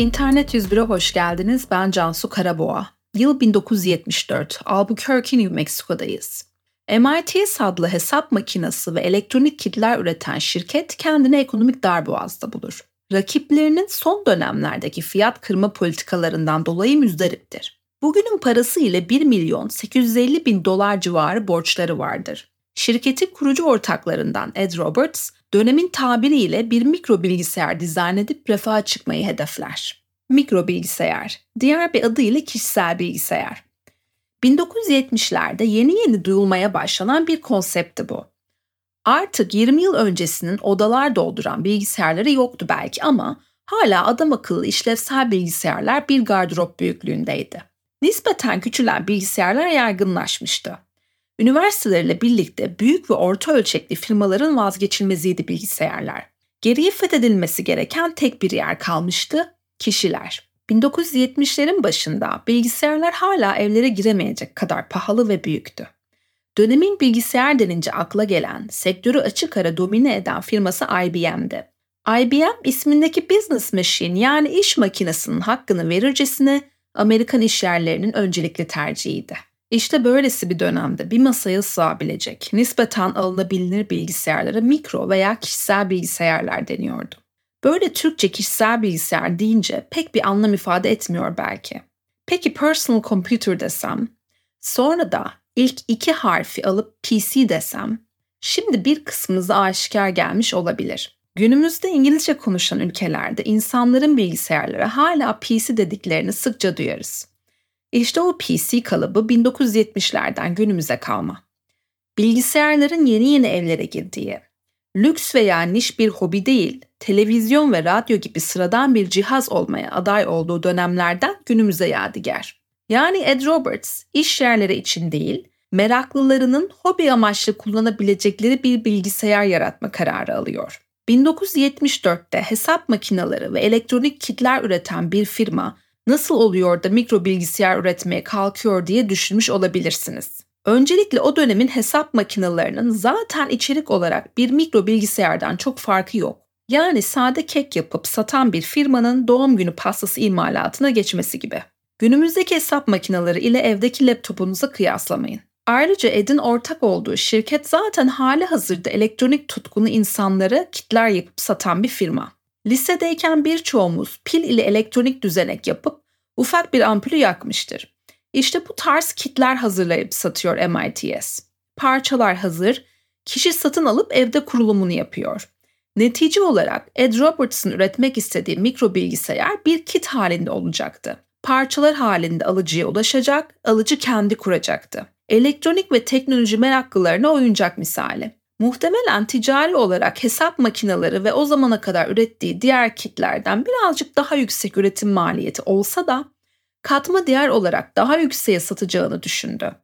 İnternet 101'e hoş geldiniz. Ben Cansu Karaboğa. Yıl 1974. Albuquerque, New Mexico'dayız. MITS adlı hesap makinesi ve elektronik kitler üreten şirket kendini ekonomik darboğazda bulur. Rakiplerinin son dönemlerdeki fiyat kırma politikalarından dolayı müzdariptir. Bugünün parası ile 1 milyon 850 bin dolar civarı borçları vardır. Şirketin kurucu ortaklarından Ed Roberts, dönemin tabiriyle bir mikro bilgisayar dizayn edip refaha çıkmayı hedefler. Mikro bilgisayar, diğer bir adıyla kişisel bilgisayar. 1970'lerde yeni yeni duyulmaya başlanan bir konsepti bu. Artık 20 yıl öncesinin odalar dolduran bilgisayarları yoktu belki ama hala adam akıllı işlevsel bilgisayarlar bir gardırop büyüklüğündeydi. Nispeten küçülen bilgisayarlar yaygınlaşmıştı. Üniversitelerle birlikte büyük ve orta ölçekli firmaların vazgeçilmeziydi bilgisayarlar. Geriye fethedilmesi gereken tek bir yer kalmıştı, kişiler. 1970'lerin başında bilgisayarlar hala evlere giremeyecek kadar pahalı ve büyüktü. Dönemin bilgisayar denince akla gelen, sektörü açık ara domine eden firması IBM'di. IBM ismindeki business machine yani iş makinesinin hakkını verircesine Amerikan işyerlerinin öncelikli tercihiydi. İşte böylesi bir dönemde bir masaya sığabilecek, nispeten alınabilir bilgisayarlara mikro veya kişisel bilgisayarlar deniyordu. Böyle Türkçe kişisel bilgisayar deyince pek bir anlam ifade etmiyor belki. Peki personal computer desem, sonra da ilk iki harfi alıp PC desem, şimdi bir kısmınıza aşikar gelmiş olabilir. Günümüzde İngilizce konuşan ülkelerde insanların bilgisayarlara hala PC dediklerini sıkça duyarız. İşte o PC kalıbı 1970'lerden günümüze kalma. Bilgisayarların yeni yeni evlere girdiği, lüks veya niş bir hobi değil, televizyon ve radyo gibi sıradan bir cihaz olmaya aday olduğu dönemlerden günümüze yadigar. Yani Ed Roberts iş yerleri için değil, meraklılarının hobi amaçlı kullanabilecekleri bir bilgisayar yaratma kararı alıyor. 1974'te hesap makineleri ve elektronik kitler üreten bir firma nasıl oluyor da mikro bilgisayar üretmeye kalkıyor diye düşünmüş olabilirsiniz. Öncelikle o dönemin hesap makinelerinin zaten içerik olarak bir mikro bilgisayardan çok farkı yok. Yani sade kek yapıp satan bir firmanın doğum günü pastası imalatına geçmesi gibi. Günümüzdeki hesap makineleri ile evdeki laptopunuzu kıyaslamayın. Ayrıca Ed'in ortak olduğu şirket zaten hali hazırda elektronik tutkunu insanlara kitler yapıp satan bir firma. Lisedeyken birçoğumuz pil ile elektronik düzenek yapıp ufak bir ampulü yakmıştır. İşte bu tarz kitler hazırlayıp satıyor MITS. Parçalar hazır, kişi satın alıp evde kurulumunu yapıyor. Netice olarak Ed Roberts'ın üretmek istediği mikro bilgisayar bir kit halinde olacaktı. Parçalar halinde alıcıya ulaşacak, alıcı kendi kuracaktı. Elektronik ve teknoloji meraklılarına oyuncak misali. Muhtemelen ticari olarak hesap makineleri ve o zamana kadar ürettiği diğer kitlerden birazcık daha yüksek üretim maliyeti olsa da katma değer olarak daha yükseğe satacağını düşündü.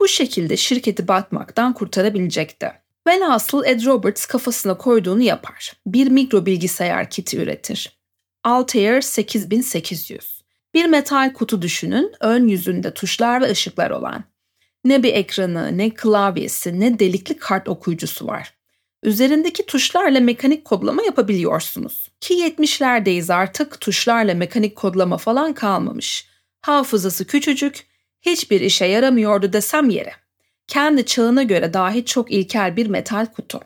Bu şekilde şirketi batmaktan kurtarabilecekti. Velhasıl Ed Roberts kafasına koyduğunu yapar. Bir mikro bilgisayar kiti üretir. Altair 8800. Bir metal kutu düşünün, ön yüzünde tuşlar ve ışıklar olan. Ne bir ekranı, ne klavyesi, ne delikli kart okuyucusu var. Üzerindeki tuşlarla mekanik kodlama yapabiliyorsunuz. Ki 70'lerdeyiz artık tuşlarla mekanik kodlama falan kalmamış. Hafızası küçücük, hiçbir işe yaramıyordu desem yere. Kendi çağına göre dahi çok ilkel bir metal kutu.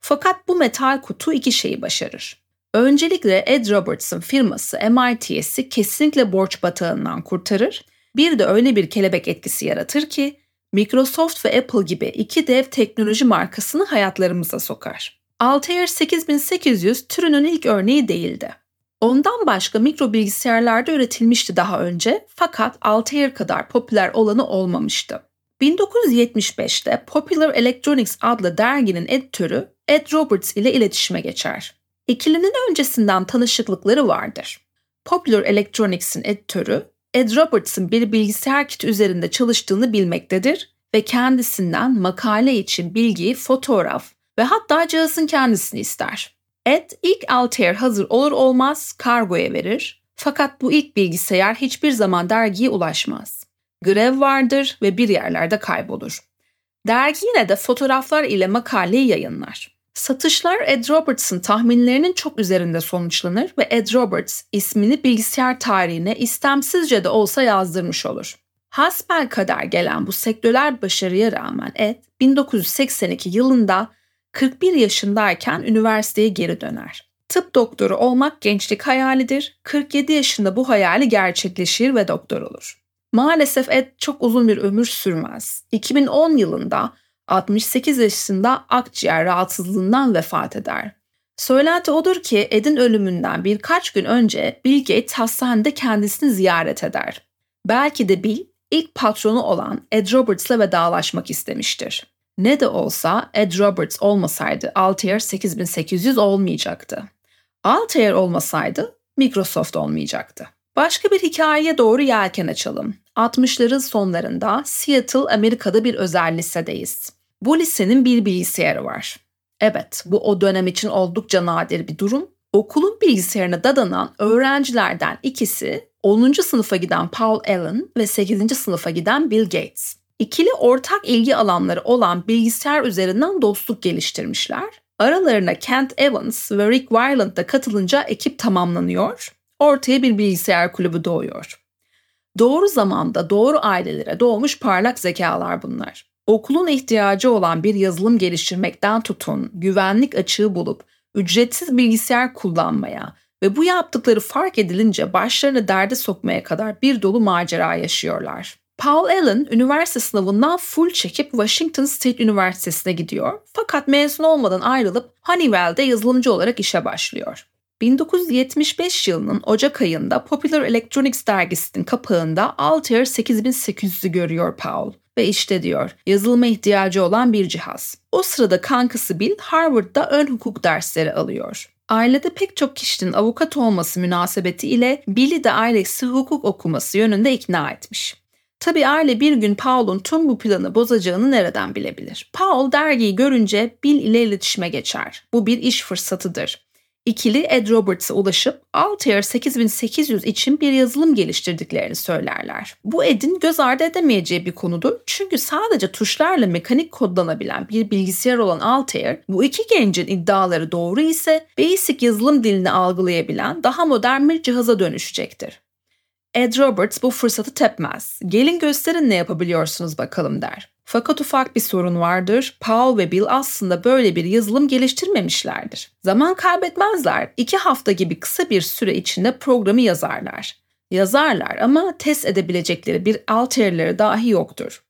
Fakat bu metal kutu iki şeyi başarır. Öncelikle Ed Roberts'ın firması MITS'i kesinlikle borç batağından kurtarır. Bir de öyle bir kelebek etkisi yaratır ki Microsoft ve Apple gibi iki dev teknoloji markasını hayatlarımıza sokar. Altair 8800 türünün ilk örneği değildi. Ondan başka mikro bilgisayarlarda üretilmişti daha önce fakat Altair kadar popüler olanı olmamıştı. 1975'te Popular Electronics adlı derginin editörü Ed Roberts ile iletişime geçer. İkilinin öncesinden tanışıklıkları vardır. Popular Electronics'in editörü Ed Roberts'ın bir bilgisayar kiti üzerinde çalıştığını bilmektedir ve kendisinden makale için bilgiyi, fotoğraf ve hatta cihazın kendisini ister. Ed ilk Altair hazır olur olmaz kargoya verir fakat bu ilk bilgisayar hiçbir zaman dergiye ulaşmaz. Grev vardır ve bir yerlerde kaybolur. Dergi yine de fotoğraflar ile makaleyi yayınlar. Satışlar Ed Roberts'ın tahminlerinin çok üzerinde sonuçlanır ve Ed Roberts ismini bilgisayar tarihine istemsizce de olsa yazdırmış olur. Hasbel kadar gelen bu sektörel başarıya rağmen Ed 1982 yılında 41 yaşındayken üniversiteye geri döner. Tıp doktoru olmak gençlik hayalidir. 47 yaşında bu hayali gerçekleşir ve doktor olur. Maalesef Ed çok uzun bir ömür sürmez. 2010 yılında 68 yaşında akciğer rahatsızlığından vefat eder. Söylenti odur ki Ed'in ölümünden birkaç gün önce Bill Gates hastanede kendisini ziyaret eder. Belki de Bill ilk patronu olan Ed Roberts'la vedalaşmak istemiştir. Ne de olsa Ed Roberts olmasaydı Altair 8800 olmayacaktı. Altair olmasaydı Microsoft olmayacaktı. Başka bir hikayeye doğru yelken açalım. 60'ların sonlarında Seattle, Amerika'da bir özel lisedeyiz. Bu lisenin bir bilgisayarı var. Evet, bu o dönem için oldukça nadir bir durum. Okulun bilgisayarına dadanan öğrencilerden ikisi 10. sınıfa giden Paul Allen ve 8. sınıfa giden Bill Gates. İkili ortak ilgi alanları olan bilgisayar üzerinden dostluk geliştirmişler. Aralarına Kent Evans ve Rick Wyland da katılınca ekip tamamlanıyor. Ortaya bir bilgisayar kulübü doğuyor. Doğru zamanda doğru ailelere doğmuş parlak zekalar bunlar. Okulun ihtiyacı olan bir yazılım geliştirmekten tutun, güvenlik açığı bulup ücretsiz bilgisayar kullanmaya ve bu yaptıkları fark edilince başlarını derde sokmaya kadar bir dolu macera yaşıyorlar. Paul Allen üniversite sınavından full çekip Washington State Üniversitesi'ne gidiyor. Fakat mezun olmadan ayrılıp Honeywell'de yazılımcı olarak işe başlıyor. 1975 yılının Ocak ayında Popular Electronics dergisinin kapağında Altair 8800'ü görüyor Paul ve işte diyor yazılıma ihtiyacı olan bir cihaz. O sırada kankası Bill Harvard'da ön hukuk dersleri alıyor. Ailede pek çok kişinin avukat olması münasebeti ile Bill'i de ailesi hukuk okuması yönünde ikna etmiş. Tabi aile bir gün Paul'un tüm bu planı bozacağını nereden bilebilir? Paul dergiyi görünce Bill ile iletişime geçer. Bu bir iş fırsatıdır. İkili Ed Roberts'a ulaşıp Altair 8800 için bir yazılım geliştirdiklerini söylerler. Bu Ed'in göz ardı edemeyeceği bir konudur çünkü sadece tuşlarla mekanik kodlanabilen bir bilgisayar olan Altair bu iki gencin iddiaları doğru ise basic yazılım dilini algılayabilen daha modern bir cihaza dönüşecektir. Ed Roberts bu fırsatı tepmez. Gelin gösterin ne yapabiliyorsunuz bakalım der. Fakat ufak bir sorun vardır. Paul ve Bill aslında böyle bir yazılım geliştirmemişlerdir. Zaman kaybetmezler. İki hafta gibi kısa bir süre içinde programı yazarlar. Yazarlar ama test edebilecekleri bir alterleri dahi yoktur.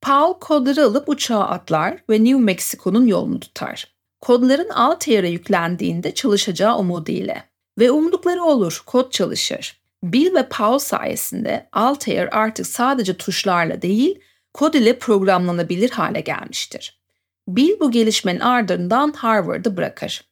Paul kodları alıp uçağa atlar ve New Mexico'nun yolunu tutar. Kodların Altair'e yüklendiğinde çalışacağı umuduyla. Ve umdukları olur, kod çalışır. Bill ve Paul sayesinde Altair artık sadece tuşlarla değil, kod ile programlanabilir hale gelmiştir. Bill bu gelişmenin ardından Harvard'ı bırakır.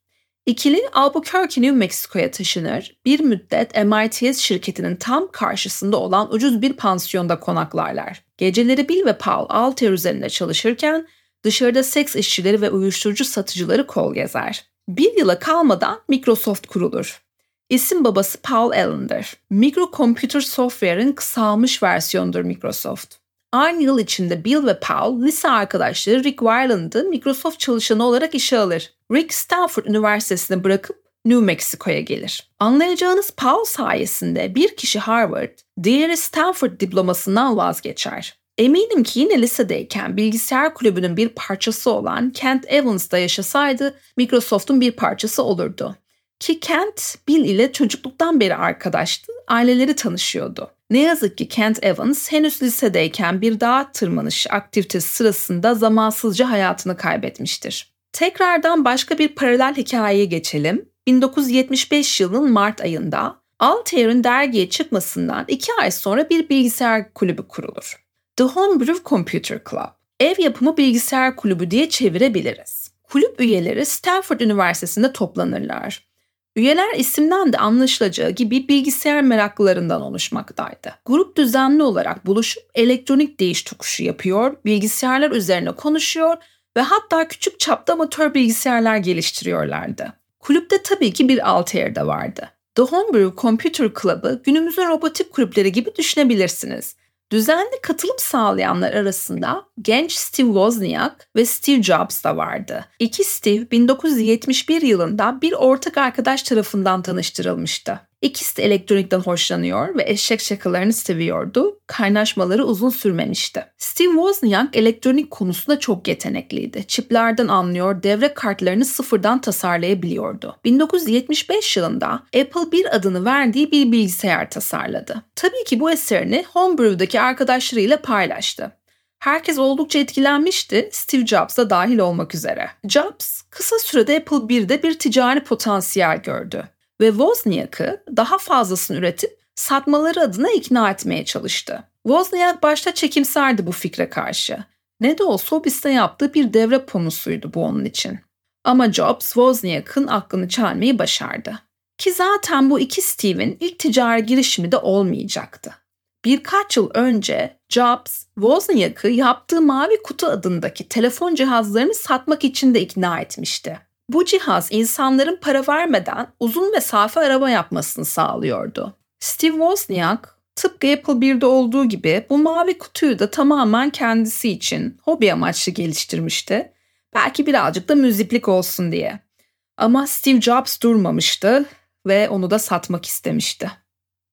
İkili Albuquerque, New Mexico'ya taşınır. Bir müddet MITS şirketinin tam karşısında olan ucuz bir pansiyonda konaklarlar. Geceleri Bill ve Paul Altair üzerinde çalışırken dışarıda seks işçileri ve uyuşturucu satıcıları kol gezer. Bir yıla kalmadan Microsoft kurulur. İsim babası Paul Allen'dır. Micro Computer Software'ın kısalmış versiyonudur Microsoft. Aynı yıl içinde Bill ve Paul lise arkadaşları Rick Wyland'ı Microsoft çalışanı olarak işe alır. Rick Stanford Üniversitesi'ni bırakıp New Mexico'ya gelir. Anlayacağınız Paul sayesinde bir kişi Harvard, diğeri Stanford diplomasından vazgeçer. Eminim ki yine lisedeyken bilgisayar kulübünün bir parçası olan Kent Evans'da yaşasaydı Microsoft'un bir parçası olurdu. Ki Kent Bill ile çocukluktan beri arkadaştı, aileleri tanışıyordu. Ne yazık ki Kent Evans henüz lisedeyken bir dağ tırmanış aktivitesi sırasında zamansızca hayatını kaybetmiştir. Tekrardan başka bir paralel hikayeye geçelim. 1975 yılının Mart ayında Altair'in dergiye çıkmasından iki ay sonra bir bilgisayar kulübü kurulur. The Homebrew Computer Club. Ev yapımı bilgisayar kulübü diye çevirebiliriz. Kulüp üyeleri Stanford Üniversitesi'nde toplanırlar. Üyeler isimden de anlaşılacağı gibi bilgisayar meraklılarından oluşmaktaydı. Grup düzenli olarak buluşup elektronik değiş tokuşu yapıyor, bilgisayarlar üzerine konuşuyor ve hatta küçük çapta amatör bilgisayarlar geliştiriyorlardı. Kulüpte tabii ki bir Altair de vardı. The Homebrew Computer Club'ı günümüzün robotik kulüpleri gibi düşünebilirsiniz. Düzenli katılım sağlayanlar arasında genç Steve Wozniak ve Steve Jobs da vardı. İki Steve 1971 yılında bir ortak arkadaş tarafından tanıştırılmıştı. İkisi de elektronikten hoşlanıyor ve eşek şakalarını seviyordu. Kaynaşmaları uzun sürmemişti. Steve Wozniak elektronik konusunda çok yetenekliydi. Çiplerden anlıyor, devre kartlarını sıfırdan tasarlayabiliyordu. 1975 yılında Apple bir adını verdiği bir bilgisayar tasarladı. Tabii ki bu eserini Homebrew'daki arkadaşlarıyla paylaştı. Herkes oldukça etkilenmişti, Steve Jobs da dahil olmak üzere. Jobs, kısa sürede Apple 1'de bir ticari potansiyel gördü ve Wozniak'ı daha fazlasını üretip satmaları adına ikna etmeye çalıştı. Wozniak başta çekimserdi bu fikre karşı. Ne de olsa hobiste yaptığı bir devre ponusuydu bu onun için. Ama Jobs Wozniak'ın aklını çelmeyi başardı. Ki zaten bu iki Steve'in ilk ticari girişimi de olmayacaktı. Birkaç yıl önce Jobs, Wozniak'ı yaptığı Mavi Kutu adındaki telefon cihazlarını satmak için de ikna etmişti. Bu cihaz insanların para vermeden uzun mesafe araba yapmasını sağlıyordu. Steve Wozniak tıpkı Apple 1'de olduğu gibi bu mavi kutuyu da tamamen kendisi için hobi amaçlı geliştirmişti. Belki birazcık da müziklik olsun diye. Ama Steve Jobs durmamıştı ve onu da satmak istemişti.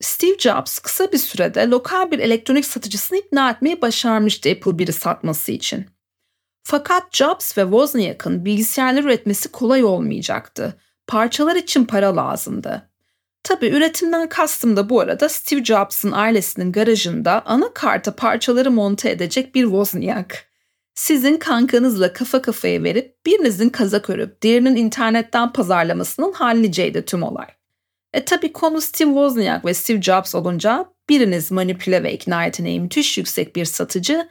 Steve Jobs kısa bir sürede lokal bir elektronik satıcısını ikna etmeyi başarmıştı Apple 1'i satması için. Fakat Jobs ve Wozniak'ın bilgisayarlar üretmesi kolay olmayacaktı. Parçalar için para lazımdı. Tabi üretimden kastım da bu arada Steve Jobs'ın ailesinin garajında anakarta parçaları monte edecek bir Wozniak. Sizin kankanızla kafa kafaya verip birinizin kazak örüp diğerinin internetten pazarlamasının halliceydi tüm olay. E tabi konu Steve Wozniak ve Steve Jobs olunca biriniz manipüle ve ikna yeteneği müthiş yüksek bir satıcı,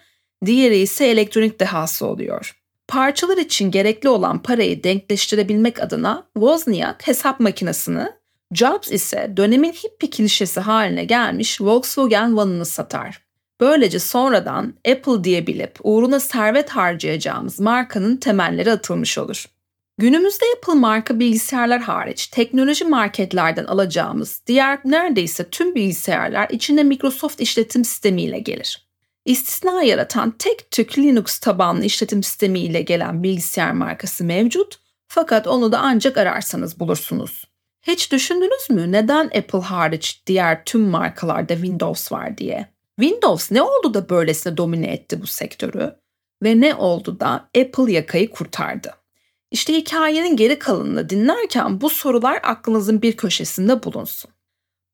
diğeri ise elektronik dehası oluyor. Parçalar için gerekli olan parayı denkleştirebilmek adına Wozniak hesap makinesini, Jobs ise dönemin hippie klişesi haline gelmiş Volkswagen vanını satar. Böylece sonradan Apple diye bilip uğruna servet harcayacağımız markanın temelleri atılmış olur. Günümüzde Apple marka bilgisayarlar hariç teknoloji marketlerden alacağımız diğer neredeyse tüm bilgisayarlar içinde Microsoft işletim sistemiyle gelir. İstisna yaratan tek tük Linux tabanlı işletim sistemi ile gelen bilgisayar markası mevcut fakat onu da ancak ararsanız bulursunuz. Hiç düşündünüz mü neden Apple hariç diğer tüm markalarda Windows var diye? Windows ne oldu da böylesine domine etti bu sektörü? Ve ne oldu da Apple yakayı kurtardı? İşte hikayenin geri kalanını dinlerken bu sorular aklınızın bir köşesinde bulunsun.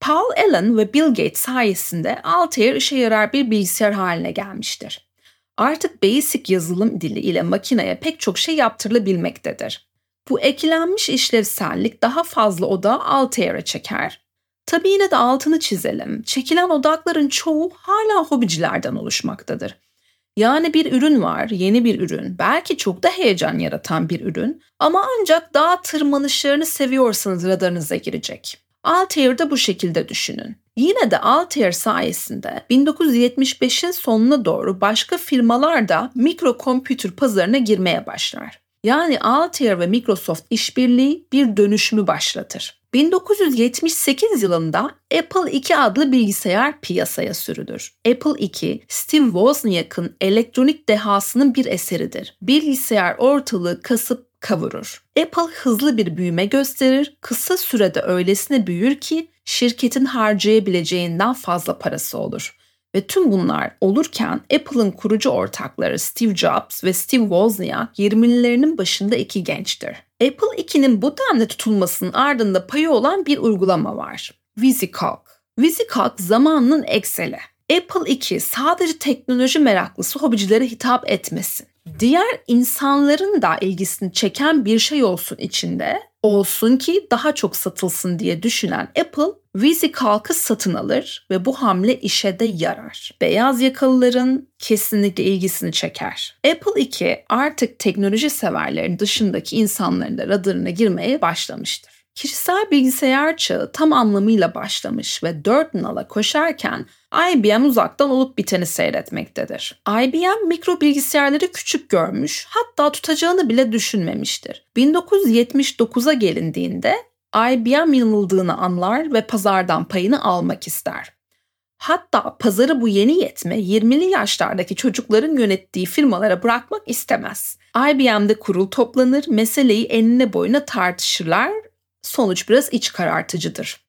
Paul Allen ve Bill Gates sayesinde Altair işe yarar bir bilgisayar haline gelmiştir. Artık basic yazılım dili ile makineye pek çok şey yaptırılabilmektedir. Bu eklenmiş işlevsellik daha fazla odağı Altair'e çeker. Tabi yine de altını çizelim. Çekilen odakların çoğu hala hobicilerden oluşmaktadır. Yani bir ürün var, yeni bir ürün, belki çok da heyecan yaratan bir ürün ama ancak dağ tırmanışlarını seviyorsanız radarınıza girecek. Altair'de bu şekilde düşünün. Yine de Altair sayesinde 1975'in sonuna doğru başka firmalar da mikro kompütür pazarına girmeye başlar. Yani Altair ve Microsoft işbirliği bir dönüşümü başlatır. 1978 yılında Apple II adlı bilgisayar piyasaya sürülür. Apple II, Steve Wozniak'ın elektronik dehasının bir eseridir. Bilgisayar ortalığı kasıp kavurur. Apple hızlı bir büyüme gösterir, kısa sürede öylesine büyür ki şirketin harcayabileceğinden fazla parası olur. Ve tüm bunlar olurken Apple'ın kurucu ortakları Steve Jobs ve Steve Wozniak 20'lilerinin başında iki gençtir. Apple 2'nin bu denli tutulmasının ardında payı olan bir uygulama var. VisiCalc. VisiCalc zamanının Excel'i. Apple 2 sadece teknoloji meraklısı hobicilere hitap etmesin diğer insanların da ilgisini çeken bir şey olsun içinde olsun ki daha çok satılsın diye düşünen Apple VisiCalc'ı satın alır ve bu hamle işe de yarar. Beyaz yakalıların kesinlikle ilgisini çeker. Apple 2 artık teknoloji severlerin dışındaki insanların da radarına girmeye başlamıştır. Kişisel bilgisayar çağı tam anlamıyla başlamış ve dört nala koşarken IBM uzaktan olup biteni seyretmektedir. IBM mikro bilgisayarları küçük görmüş, hatta tutacağını bile düşünmemiştir. 1979'a gelindiğinde IBM yanıldığını anlar ve pazardan payını almak ister. Hatta pazarı bu yeni yetme 20'li yaşlardaki çocukların yönettiği firmalara bırakmak istemez. IBM'de kurul toplanır, meseleyi enine boyuna tartışırlar. Sonuç biraz iç karartıcıdır.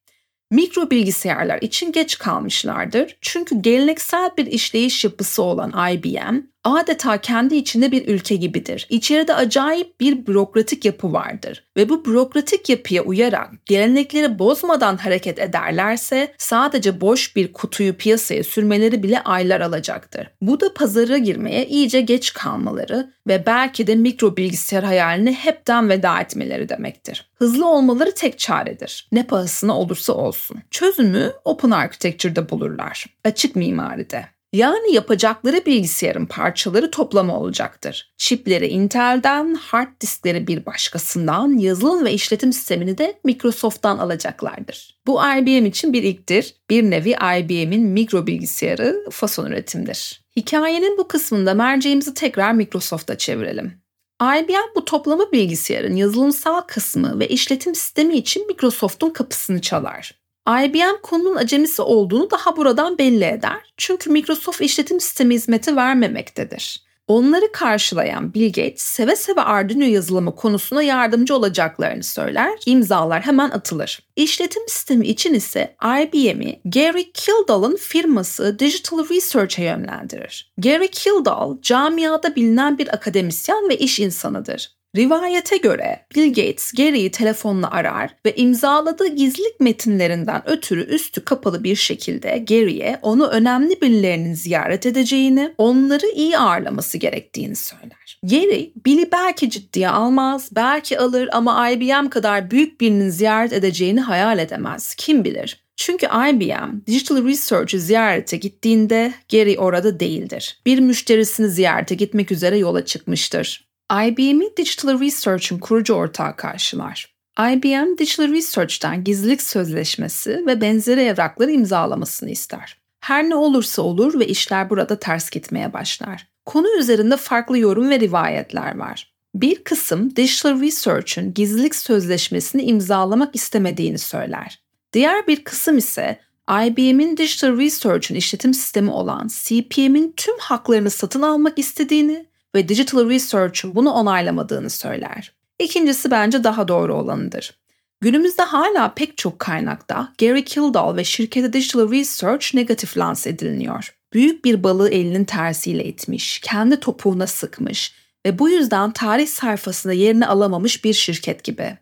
Mikro bilgisayarlar için geç kalmışlardır. Çünkü geleneksel bir işleyiş yapısı olan IBM adeta kendi içinde bir ülke gibidir. İçeride acayip bir bürokratik yapı vardır ve bu bürokratik yapıya uyarak gelenekleri bozmadan hareket ederlerse sadece boş bir kutuyu piyasaya sürmeleri bile aylar alacaktır. Bu da pazara girmeye iyice geç kalmaları ve belki de mikro bilgisayar hayalini hepten veda etmeleri demektir. Hızlı olmaları tek çaredir. Ne pahasına olursa olsun. Çözümü open architecture'da bulurlar. Açık mimaride. Yani yapacakları bilgisayarın parçaları toplama olacaktır. Çipleri Intel'den, hard diskleri bir başkasından, yazılım ve işletim sistemini de Microsoft'tan alacaklardır. Bu IBM için bir ilktir. Bir nevi IBM'in mikro bilgisayarı fason üretimdir. Hikayenin bu kısmında merceğimizi tekrar Microsoft'a çevirelim. IBM bu toplama bilgisayarın yazılımsal kısmı ve işletim sistemi için Microsoft'un kapısını çalar. IBM konunun acemisi olduğunu daha buradan belli eder. Çünkü Microsoft işletim sistemi hizmeti vermemektedir. Onları karşılayan Bill Gates seve seve Arduino yazılımı konusuna yardımcı olacaklarını söyler, imzalar hemen atılır. İşletim sistemi için ise IBM'i Gary Kildall'ın firması Digital Research'e yönlendirir. Gary Kildall camiada bilinen bir akademisyen ve iş insanıdır. Rivayete göre Bill Gates Gary'i telefonla arar ve imzaladığı gizlilik metinlerinden ötürü üstü kapalı bir şekilde Gary'e onu önemli birilerinin ziyaret edeceğini, onları iyi ağırlaması gerektiğini söyler. Gary, Bill'i belki ciddiye almaz, belki alır ama IBM kadar büyük birinin ziyaret edeceğini hayal edemez. Kim bilir? Çünkü IBM Digital Research'ı ziyarete gittiğinde Gary orada değildir. Bir müşterisini ziyarete gitmek üzere yola çıkmıştır. IBM'i Digital Research'ın kurucu ortağı karşılar. IBM Digital Research'ten gizlilik sözleşmesi ve benzeri evrakları imzalamasını ister. Her ne olursa olur ve işler burada ters gitmeye başlar. Konu üzerinde farklı yorum ve rivayetler var. Bir kısım Digital Research'ın gizlilik sözleşmesini imzalamak istemediğini söyler. Diğer bir kısım ise IBM'in Digital Research'ın işletim sistemi olan CPM'in tüm haklarını satın almak istediğini ve Digital Research'un bunu onaylamadığını söyler. İkincisi bence daha doğru olanıdır. Günümüzde hala pek çok kaynakta Gary Kildall ve şirketi Digital Research negatif lanse ediliniyor. Büyük bir balığı elinin tersiyle itmiş, kendi topuğuna sıkmış ve bu yüzden tarih sayfasında yerini alamamış bir şirket gibi.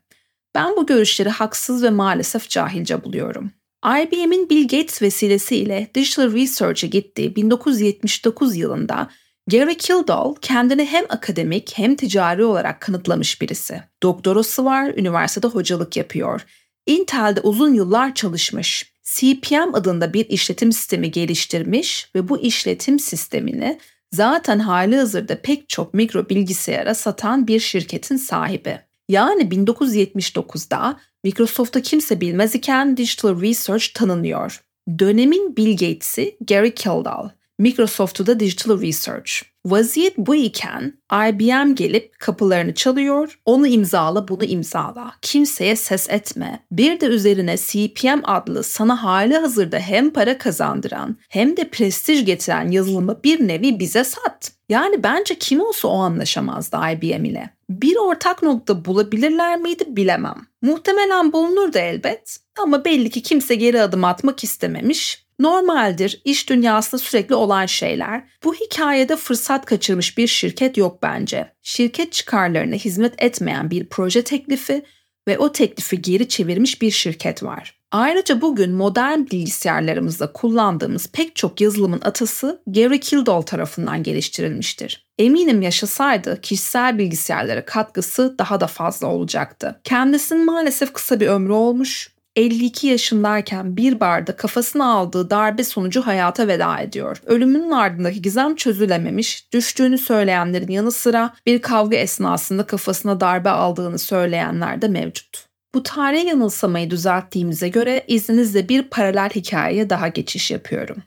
Ben bu görüşleri haksız ve maalesef cahilce buluyorum. IBM'in Bill Gates vesilesiyle Digital Research'e gittiği 1979 yılında Gary Kildall kendini hem akademik hem ticari olarak kanıtlamış birisi. Doktorası var, üniversitede hocalık yapıyor. Intel'de uzun yıllar çalışmış. CPM adında bir işletim sistemi geliştirmiş ve bu işletim sistemini zaten hali hazırda pek çok mikro bilgisayara satan bir şirketin sahibi. Yani 1979'da Microsoft'ta kimse bilmez iken Digital Research tanınıyor. Dönemin Bill Gates'i Gary Kildall. Microsoft'u da Digital Research. Vaziyet bu iken IBM gelip kapılarını çalıyor, onu imzala bunu imzala, kimseye ses etme. Bir de üzerine CPM adlı sana hali hazırda hem para kazandıran hem de prestij getiren yazılımı bir nevi bize sat. Yani bence kim olsa o anlaşamazdı IBM ile. Bir ortak nokta bulabilirler miydi bilemem. Muhtemelen bulunurdu elbet ama belli ki kimse geri adım atmak istememiş Normaldir, iş dünyasında sürekli olan şeyler. Bu hikayede fırsat kaçırmış bir şirket yok bence. Şirket çıkarlarına hizmet etmeyen bir proje teklifi ve o teklifi geri çevirmiş bir şirket var. Ayrıca bugün modern bilgisayarlarımızda kullandığımız pek çok yazılımın atası Gary Kildall tarafından geliştirilmiştir. Eminim yaşasaydı kişisel bilgisayarlara katkısı daha da fazla olacaktı. Kendisinin maalesef kısa bir ömrü olmuş 52 yaşındayken bir barda kafasına aldığı darbe sonucu hayata veda ediyor. Ölümünün ardındaki gizem çözülememiş, düştüğünü söyleyenlerin yanı sıra bir kavga esnasında kafasına darbe aldığını söyleyenler de mevcut. Bu tarih yanılsamayı düzelttiğimize göre izninizle bir paralel hikayeye daha geçiş yapıyorum.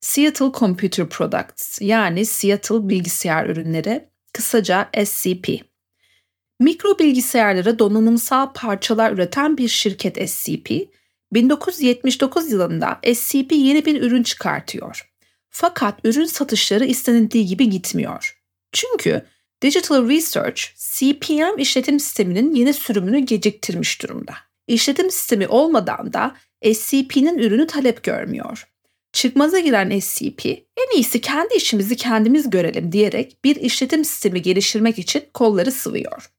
Seattle Computer Products yani Seattle Bilgisayar Ürünleri, kısaca SCP. Mikro bilgisayarlara donanımsal parçalar üreten bir şirket SCP, 1979 yılında SCP yeni bir ürün çıkartıyor. Fakat ürün satışları istenildiği gibi gitmiyor. Çünkü Digital Research, CPM işletim sisteminin yeni sürümünü geciktirmiş durumda. İşletim sistemi olmadan da SCP'nin ürünü talep görmüyor. Çıkmaza giren SCP, en iyisi kendi işimizi kendimiz görelim diyerek bir işletim sistemi geliştirmek için kolları sıvıyor.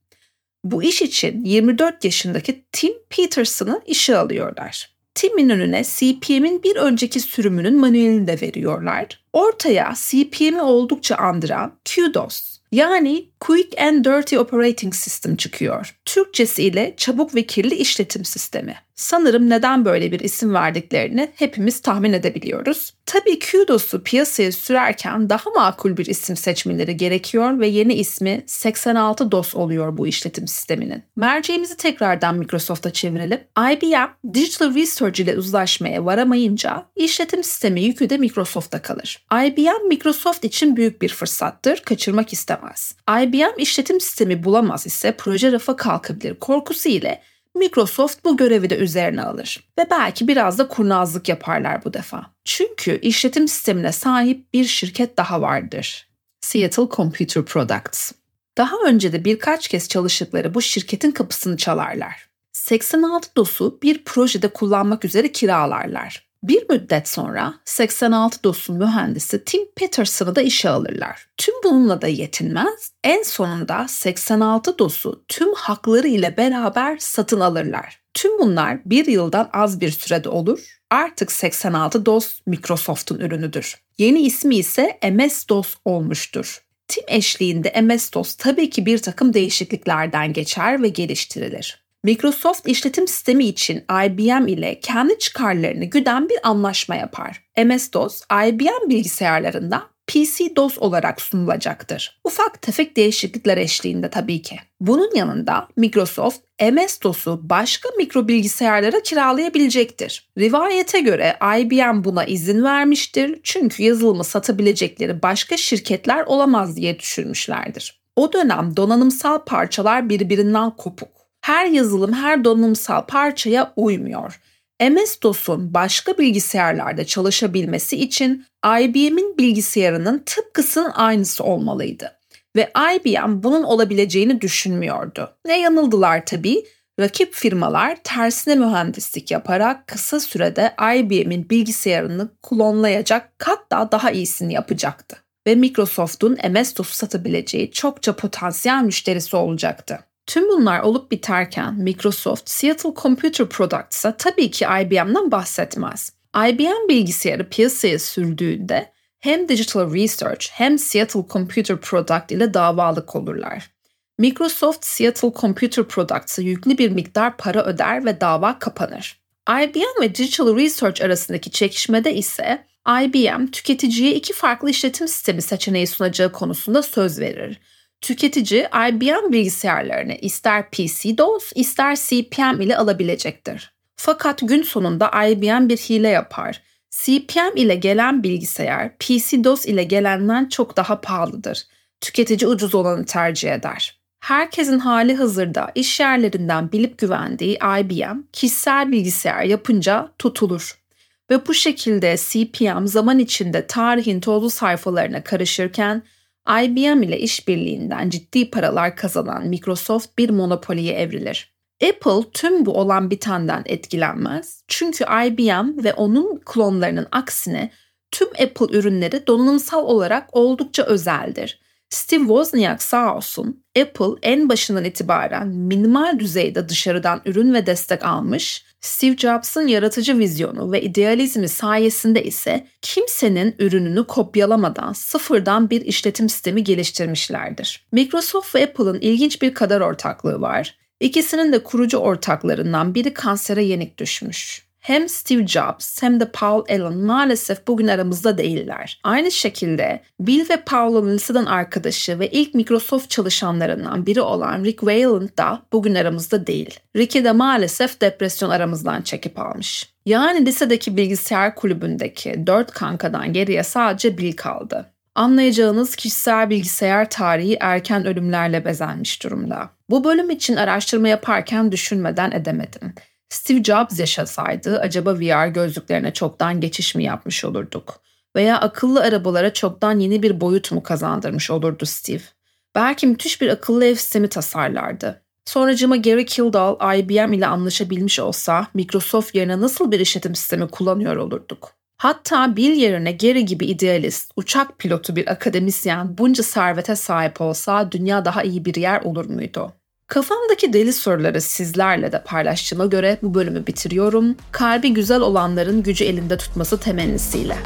Bu iş için 24 yaşındaki Tim Peterson'ı işe alıyorlar. Tim'in önüne CPM'in bir önceki sürümünün manuelini de veriyorlar. Ortaya CPM'i oldukça andıran QDOS yani Quick and Dirty Operating System çıkıyor. Türkçesiyle çabuk ve kirli işletim sistemi. Sanırım neden böyle bir isim verdiklerini hepimiz tahmin edebiliyoruz. Tabii QDOS'u piyasaya sürerken daha makul bir isim seçmeleri gerekiyor ve yeni ismi 86 DOS oluyor bu işletim sisteminin. Merceğimizi tekrardan Microsoft'a çevirelim. IBM Digital Research ile uzlaşmaya varamayınca işletim sistemi yükü de Microsoft'ta kalır. IBM Microsoft için büyük bir fırsattır, kaçırmak istemez. IBM işletim sistemi bulamaz ise proje rafa kalkabilir korkusu ile Microsoft bu görevi de üzerine alır ve belki biraz da kurnazlık yaparlar bu defa. Çünkü işletim sistemine sahip bir şirket daha vardır. Seattle Computer Products. Daha önce de birkaç kez çalıştıkları bu şirketin kapısını çalarlar. 86 DOS'u bir projede kullanmak üzere kiralarlar. Bir müddet sonra 86 DOS'un mühendisi Tim Peterson'ı da işe alırlar. Tüm bununla da yetinmez, en sonunda 86 DOS'u tüm hakları ile beraber satın alırlar. Tüm bunlar bir yıldan az bir sürede olur. Artık 86 DOS Microsoft'un ürünüdür. Yeni ismi ise MS-DOS olmuştur. Tim eşliğinde MS-DOS tabii ki bir takım değişikliklerden geçer ve geliştirilir. Microsoft işletim sistemi için IBM ile kendi çıkarlarını güden bir anlaşma yapar. MS-DOS, IBM bilgisayarlarında PC-DOS olarak sunulacaktır. Ufak tefek değişiklikler eşliğinde tabii ki. Bunun yanında Microsoft MS-DOS'u başka mikro bilgisayarlara kiralayabilecektir. Rivayete göre IBM buna izin vermiştir çünkü yazılımı satabilecekleri başka şirketler olamaz diye düşünmüşlerdir. O dönem donanımsal parçalar birbirinden kopuk her yazılım her donanımsal parçaya uymuyor. MS-DOS'un başka bilgisayarlarda çalışabilmesi için IBM'in bilgisayarının tıpkısının aynısı olmalıydı. Ve IBM bunun olabileceğini düşünmüyordu. Ne yanıldılar tabii. Rakip firmalar tersine mühendislik yaparak kısa sürede IBM'in bilgisayarını klonlayacak hatta daha iyisini yapacaktı. Ve Microsoft'un MS-DOS'u satabileceği çokça potansiyel müşterisi olacaktı. Tüm bunlar olup biterken Microsoft Seattle Computer Products'a tabii ki IBM'den bahsetmez. IBM bilgisayarı piyasaya sürdüğünde hem Digital Research hem Seattle Computer Product ile davalık olurlar. Microsoft Seattle Computer Products'a yüklü bir miktar para öder ve dava kapanır. IBM ve Digital Research arasındaki çekişmede ise IBM tüketiciye iki farklı işletim sistemi seçeneği sunacağı konusunda söz verir tüketici IBM bilgisayarlarını ister PC-DOS ister CPM ile alabilecektir. Fakat gün sonunda IBM bir hile yapar. CPM ile gelen bilgisayar PC-DOS ile gelenden çok daha pahalıdır. Tüketici ucuz olanı tercih eder. Herkesin hali hazırda iş yerlerinden bilip güvendiği IBM kişisel bilgisayar yapınca tutulur. Ve bu şekilde CPM zaman içinde tarihin tozlu sayfalarına karışırken IBM ile işbirliğinden ciddi paralar kazanan Microsoft bir monopoliye evrilir. Apple tüm bu olan bitenden etkilenmez çünkü IBM ve onun klonlarının aksine tüm Apple ürünleri donanımsal olarak oldukça özeldir. Steve Wozniak sağ olsun Apple en başından itibaren minimal düzeyde dışarıdan ürün ve destek almış Steve Jobs'ın yaratıcı vizyonu ve idealizmi sayesinde ise kimsenin ürününü kopyalamadan sıfırdan bir işletim sistemi geliştirmişlerdir. Microsoft ve Apple'ın ilginç bir kadar ortaklığı var. İkisinin de kurucu ortaklarından biri kansere yenik düşmüş hem Steve Jobs hem de Paul Allen maalesef bugün aramızda değiller. Aynı şekilde Bill ve Paul'un liseden arkadaşı ve ilk Microsoft çalışanlarından biri olan Rick Wayland da bugün aramızda değil. Rick'i de maalesef depresyon aramızdan çekip almış. Yani lisedeki bilgisayar kulübündeki dört kankadan geriye sadece Bill kaldı. Anlayacağınız kişisel bilgisayar tarihi erken ölümlerle bezenmiş durumda. Bu bölüm için araştırma yaparken düşünmeden edemedim. Steve Jobs yaşasaydı acaba VR gözlüklerine çoktan geçiş mi yapmış olurduk? Veya akıllı arabalara çoktan yeni bir boyut mu kazandırmış olurdu Steve? Belki müthiş bir akıllı ev sistemi tasarlardı. Sonracıma Gary Kildall IBM ile anlaşabilmiş olsa Microsoft yerine nasıl bir işletim sistemi kullanıyor olurduk? Hatta Bill yerine Gary gibi idealist, uçak pilotu bir akademisyen bunca servete sahip olsa dünya daha iyi bir yer olur muydu? Kafamdaki deli soruları sizlerle de paylaştığıma göre bu bölümü bitiriyorum. Kalbi güzel olanların gücü elinde tutması temennisiyle.